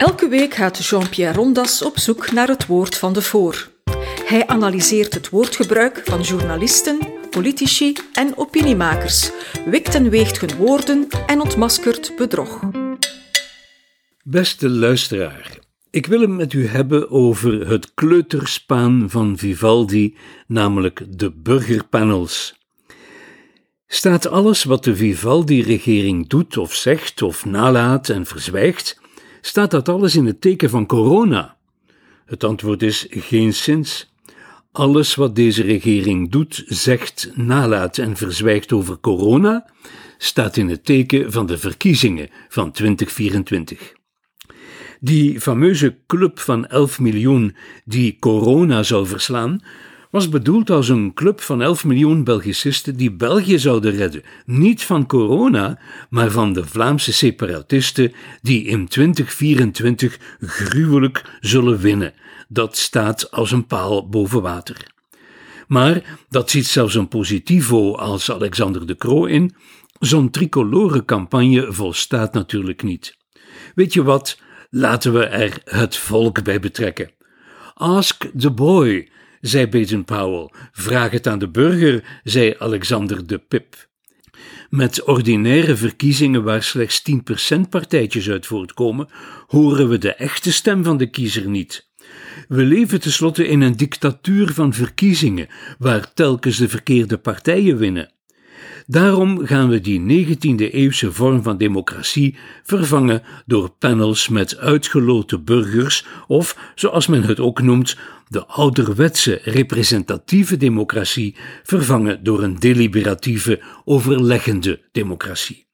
Elke week gaat Jean-Pierre Rondas op zoek naar het woord van de voor. Hij analyseert het woordgebruik van journalisten, politici en opiniemakers, wikt en weegt hun woorden en ontmaskert bedrog. Beste luisteraar, ik wil het met u hebben over het kleuterspaan van Vivaldi, namelijk de burgerpanels. Staat alles wat de Vivaldi-regering doet of zegt of nalaat en verzwijgt, staat dat alles in het teken van corona? Het antwoord is geen sinds. Alles wat deze regering doet, zegt, nalaat en verzwijgt over corona, staat in het teken van de verkiezingen van 2024. Die fameuze club van 11 miljoen die corona zou verslaan, was bedoeld als een club van 11 miljoen Belgicisten die België zouden redden. Niet van corona, maar van de Vlaamse separatisten die in 2024 gruwelijk zullen winnen. Dat staat als een paal boven water. Maar dat ziet zelfs een positivo als Alexander de Croo in. Zo'n tricolore campagne volstaat natuurlijk niet. Weet je wat? Laten we er het volk bij betrekken. Ask the boy, zei Baden-Powell. Vraag het aan de burger, zei Alexander de Pip. Met ordinaire verkiezingen waar slechts 10% partijtjes uit voortkomen, horen we de echte stem van de kiezer niet. We leven tenslotte in een dictatuur van verkiezingen, waar telkens de verkeerde partijen winnen. Daarom gaan we die 19e-eeuwse vorm van democratie vervangen door panels met uitgeloten burgers, of zoals men het ook noemt, de ouderwetse representatieve democratie vervangen door een deliberatieve, overleggende democratie.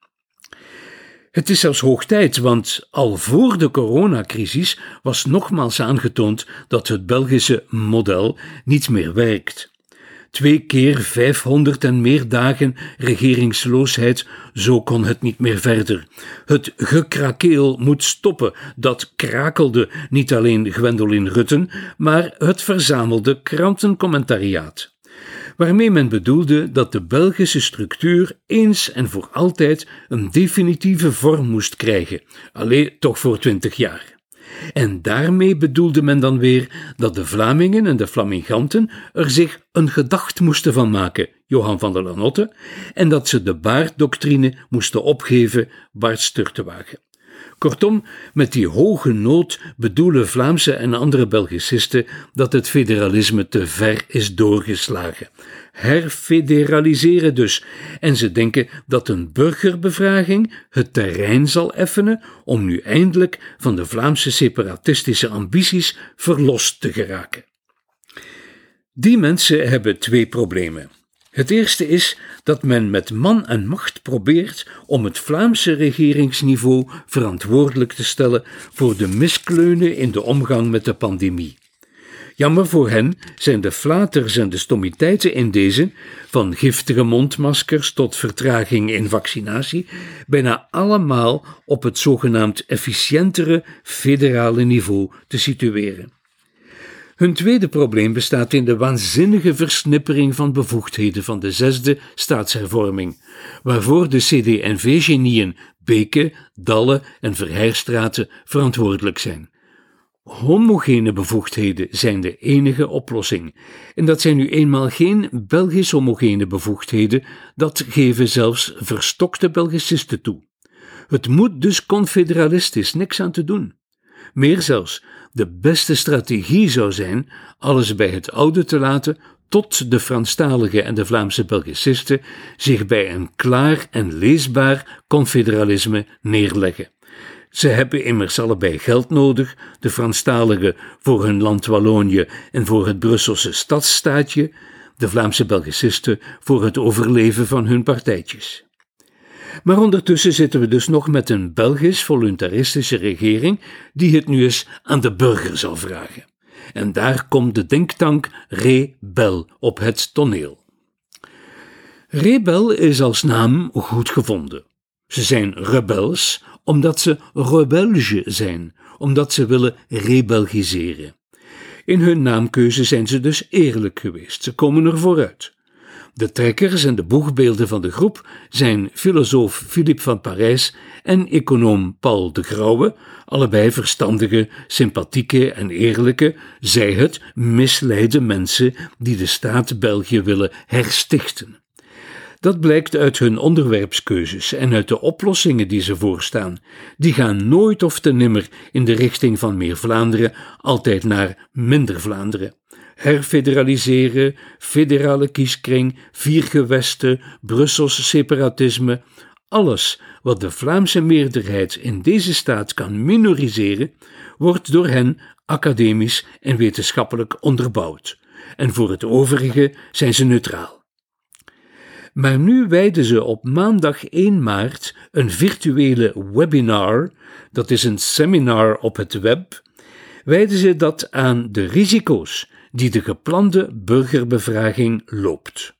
Het is zelfs hoog tijd, want al voor de coronacrisis was nogmaals aangetoond dat het Belgische model niet meer werkt. Twee keer 500 en meer dagen regeringsloosheid, zo kon het niet meer verder. Het gekrakeel moet stoppen, dat krakelde niet alleen Gwendolyn Rutten, maar het verzamelde krantencommentariaat waarmee men bedoelde dat de Belgische structuur eens en voor altijd een definitieve vorm moest krijgen, alleen toch voor twintig jaar. En daarmee bedoelde men dan weer dat de Vlamingen en de Flaminganten er zich een gedacht moesten van maken, Johan van der Lanotte, en dat ze de baarddoctrine moesten opgeven, Bart Sturtewagen. Kortom, met die hoge nood bedoelen Vlaamse en andere Belgicisten dat het federalisme te ver is doorgeslagen. Herfederaliseren dus. En ze denken dat een burgerbevraging het terrein zal effenen om nu eindelijk van de Vlaamse separatistische ambities verlost te geraken. Die mensen hebben twee problemen. Het eerste is dat men met man en macht probeert om het Vlaamse regeringsniveau verantwoordelijk te stellen voor de miskleunen in de omgang met de pandemie. Jammer voor hen zijn de flaters en de stommiteiten in deze, van giftige mondmaskers tot vertraging in vaccinatie, bijna allemaal op het zogenaamd efficiëntere federale niveau te situeren. Hun tweede probleem bestaat in de waanzinnige versnippering van bevoegdheden van de zesde staatshervorming, waarvoor de CD&V-genieën Beke, Dalle en Verheerstraten verantwoordelijk zijn. Homogene bevoegdheden zijn de enige oplossing. En dat zijn nu eenmaal geen Belgisch homogene bevoegdheden, dat geven zelfs verstokte Belgicisten toe. Het moet dus confederalistisch, niks aan te doen. Meer zelfs, de beste strategie zou zijn alles bij het oude te laten tot de Franstalige en de Vlaamse Belgicisten zich bij een klaar en leesbaar confederalisme neerleggen. Ze hebben immers allebei geld nodig, de Franstaligen voor hun land Wallonië en voor het Brusselse stadsstaatje, de Vlaamse Belgicisten voor het overleven van hun partijtjes. Maar ondertussen zitten we dus nog met een Belgisch voluntaristische regering die het nu eens aan de burger zal vragen. En daar komt de denktank Rebel op het toneel. Rebel is als naam goed gevonden. Ze zijn rebels omdat ze rebelge zijn, omdat ze willen rebelgiseren. In hun naamkeuze zijn ze dus eerlijk geweest, ze komen er vooruit. De trekkers en de boegbeelden van de groep zijn filosoof Philippe van Parijs en econoom Paul de Grauwe, allebei verstandige, sympathieke en eerlijke, zij het, misleide mensen die de staat België willen herstichten. Dat blijkt uit hun onderwerpskeuzes en uit de oplossingen die ze voorstaan. Die gaan nooit of te nimmer in de richting van meer Vlaanderen, altijd naar minder Vlaanderen herfederaliseren, federale kieskring, vier gewesten, Brussels separatisme, alles wat de Vlaamse meerderheid in deze staat kan minoriseren, wordt door hen academisch en wetenschappelijk onderbouwd. En voor het overige zijn ze neutraal. Maar nu wijden ze op maandag 1 maart een virtuele webinar, dat is een seminar op het web, wijden ze dat aan de risico's die de geplande burgerbevraging loopt.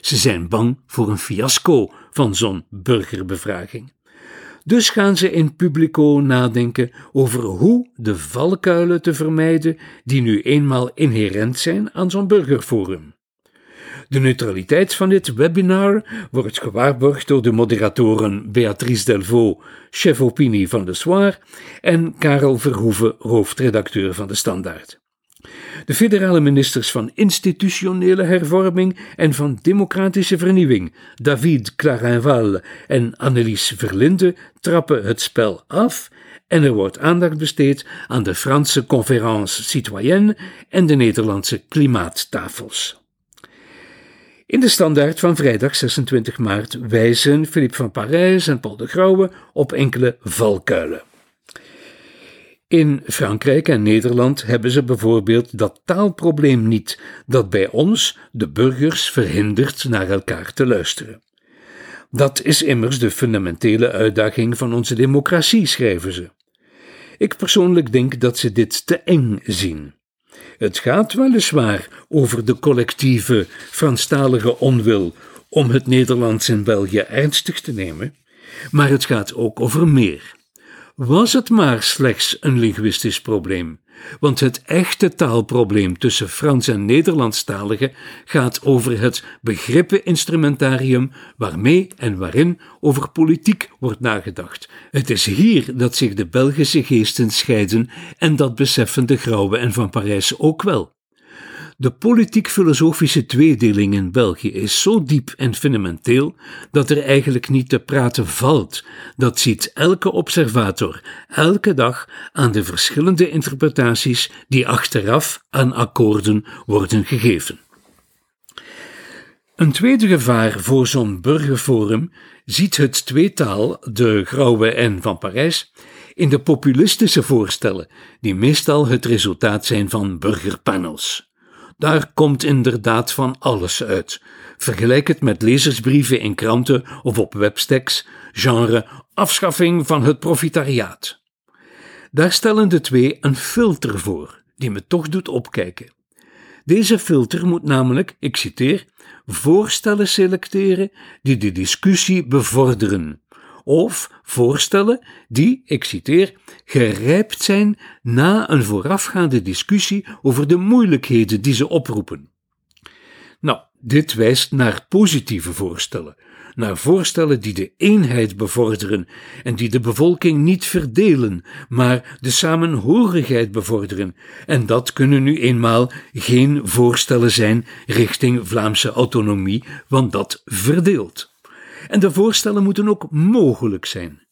Ze zijn bang voor een fiasco van zo'n burgerbevraging. Dus gaan ze in publico nadenken over hoe de valkuilen te vermijden die nu eenmaal inherent zijn aan zo'n burgerforum. De neutraliteit van dit webinar wordt gewaarborgd door de moderatoren Beatrice Delvaux, chef opinie van de Soir, en Karel Verhoeven, hoofdredacteur van de Standaard. De federale ministers van institutionele hervorming en van democratische vernieuwing, David Clarinval en Annelies Verlinde, trappen het spel af en er wordt aandacht besteed aan de Franse Conférence Citoyenne en de Nederlandse klimaattafels. In de standaard van vrijdag 26 maart wijzen Philippe van Parijs en Paul de Grauwe op enkele valkuilen. In Frankrijk en Nederland hebben ze bijvoorbeeld dat taalprobleem niet, dat bij ons de burgers verhindert naar elkaar te luisteren. Dat is immers de fundamentele uitdaging van onze democratie, schrijven ze. Ik persoonlijk denk dat ze dit te eng zien. Het gaat weliswaar over de collectieve Franstalige onwil om het Nederlands in België ernstig te nemen, maar het gaat ook over meer was het maar slechts een linguïstisch probleem, want het echte taalprobleem tussen Frans en Nederlandstaligen gaat over het begrippeninstrumentarium waarmee en waarin over politiek wordt nagedacht. Het is hier dat zich de Belgische geesten scheiden en dat beseffen de Grauwe en Van Parijs ook wel. De politiek-filosofische tweedeling in België is zo diep en fundamenteel dat er eigenlijk niet te praten valt. Dat ziet elke observator elke dag aan de verschillende interpretaties die achteraf aan akkoorden worden gegeven. Een tweede gevaar voor zo'n burgerforum ziet het tweetaal, de Grauwe en van Parijs, in de populistische voorstellen, die meestal het resultaat zijn van burgerpanels. Daar komt inderdaad van alles uit. Vergelijk het met lezersbrieven in kranten of op webstacks, genre afschaffing van het profitariaat. Daar stellen de twee een filter voor, die me toch doet opkijken. Deze filter moet namelijk, ik citeer, voorstellen selecteren die de discussie bevorderen, of voorstellen die, ik citeer, gerijpt zijn na een voorafgaande discussie over de moeilijkheden die ze oproepen. Nou, dit wijst naar positieve voorstellen, naar voorstellen die de eenheid bevorderen en die de bevolking niet verdelen, maar de samenhorigheid bevorderen. En dat kunnen nu eenmaal geen voorstellen zijn richting Vlaamse autonomie, want dat verdeelt. En de voorstellen moeten ook mogelijk zijn.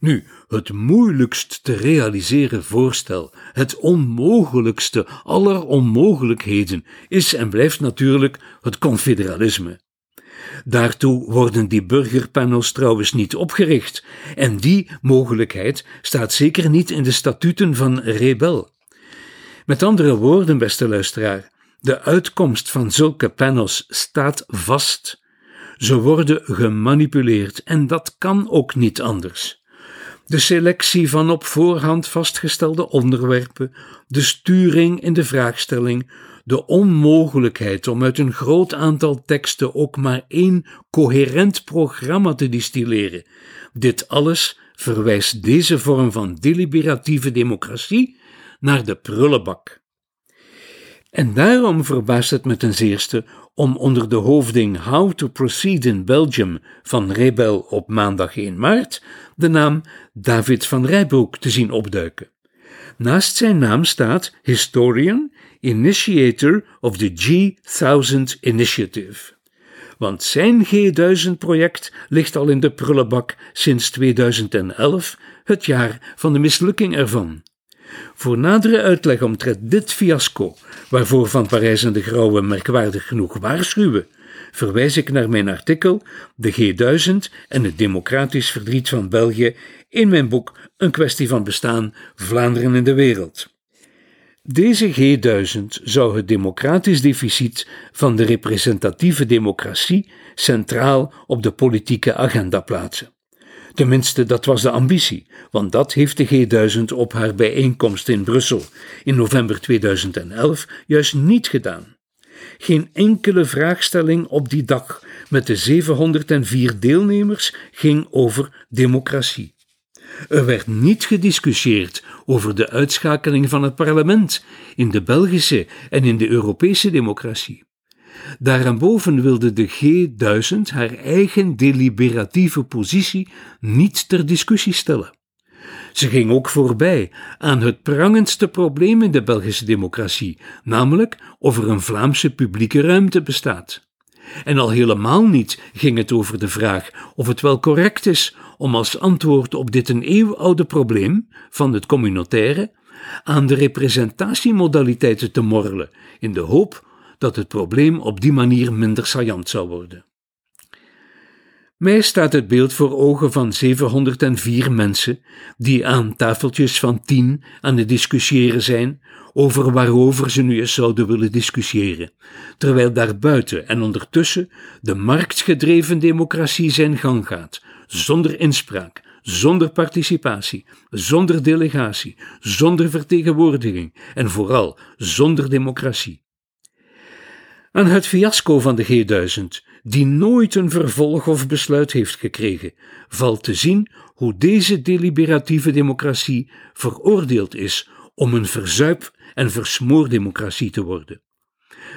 Nu, het moeilijkst te realiseren voorstel, het onmogelijkste aller onmogelijkheden, is en blijft natuurlijk het confederalisme. Daartoe worden die burgerpanels trouwens niet opgericht, en die mogelijkheid staat zeker niet in de statuten van Rebel. Met andere woorden, beste luisteraar, de uitkomst van zulke panels staat vast. Ze worden gemanipuleerd en dat kan ook niet anders. De selectie van op voorhand vastgestelde onderwerpen, de sturing in de vraagstelling, de onmogelijkheid om uit een groot aantal teksten ook maar één coherent programma te distilleren. Dit alles verwijst deze vorm van deliberatieve democratie naar de prullenbak. En daarom verbaast het me ten zeerste om onder de hoofding How to Proceed in Belgium van Rebel op maandag 1 maart de naam David van Rijbroek te zien opduiken. Naast zijn naam staat Historian, Initiator of the G1000 Initiative. Want zijn G1000-project ligt al in de prullenbak sinds 2011, het jaar van de mislukking ervan. Voor nadere uitleg omtrent dit fiasco, waarvoor Van Parijs en de Grauwe merkwaardig genoeg waarschuwen, verwijs ik naar mijn artikel De G1000 en het democratisch verdriet van België in mijn boek Een kwestie van bestaan Vlaanderen in de wereld. Deze G1000 zou het democratisch deficit van de representatieve democratie centraal op de politieke agenda plaatsen. Tenminste, dat was de ambitie, want dat heeft de G1000 op haar bijeenkomst in Brussel in november 2011 juist niet gedaan. Geen enkele vraagstelling op die dag met de 704 deelnemers ging over democratie. Er werd niet gediscussieerd over de uitschakeling van het parlement in de Belgische en in de Europese democratie. Daarboven wilde de G1000 haar eigen deliberatieve positie niet ter discussie stellen. Ze ging ook voorbij aan het prangendste probleem in de Belgische democratie, namelijk of er een Vlaamse publieke ruimte bestaat. En al helemaal niet ging het over de vraag of het wel correct is om als antwoord op dit een eeuwenoude probleem van het communautaire aan de representatiemodaliteiten te morrelen, in de hoop dat het probleem op die manier minder saillant zou worden. Mij staat het beeld voor ogen van 704 mensen die aan tafeltjes van tien aan het discussiëren zijn over waarover ze nu eens zouden willen discussiëren, terwijl daarbuiten en ondertussen de marktgedreven democratie zijn gang gaat, zonder inspraak, zonder participatie, zonder delegatie, zonder vertegenwoordiging en vooral zonder democratie. Aan het fiasco van de G1000, die nooit een vervolg of besluit heeft gekregen, valt te zien hoe deze deliberatieve democratie veroordeeld is om een verzuip- en versmoordemocratie te worden.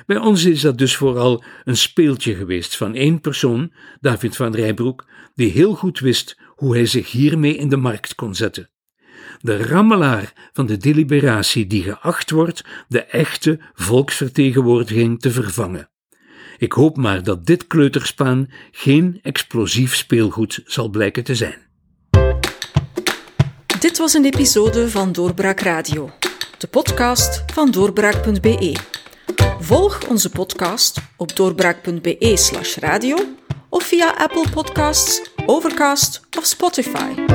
Bij ons is dat dus vooral een speeltje geweest van één persoon, David van Rijbroek, die heel goed wist hoe hij zich hiermee in de markt kon zetten. De rammelaar van de deliberatie die geacht wordt de echte volksvertegenwoordiging te vervangen. Ik hoop maar dat dit kleuterspaan geen explosief speelgoed zal blijken te zijn. Dit was een episode van Doorbraak Radio, de podcast van doorbraak.be. Volg onze podcast op doorbraak.be/radio of via Apple Podcasts, Overcast of Spotify.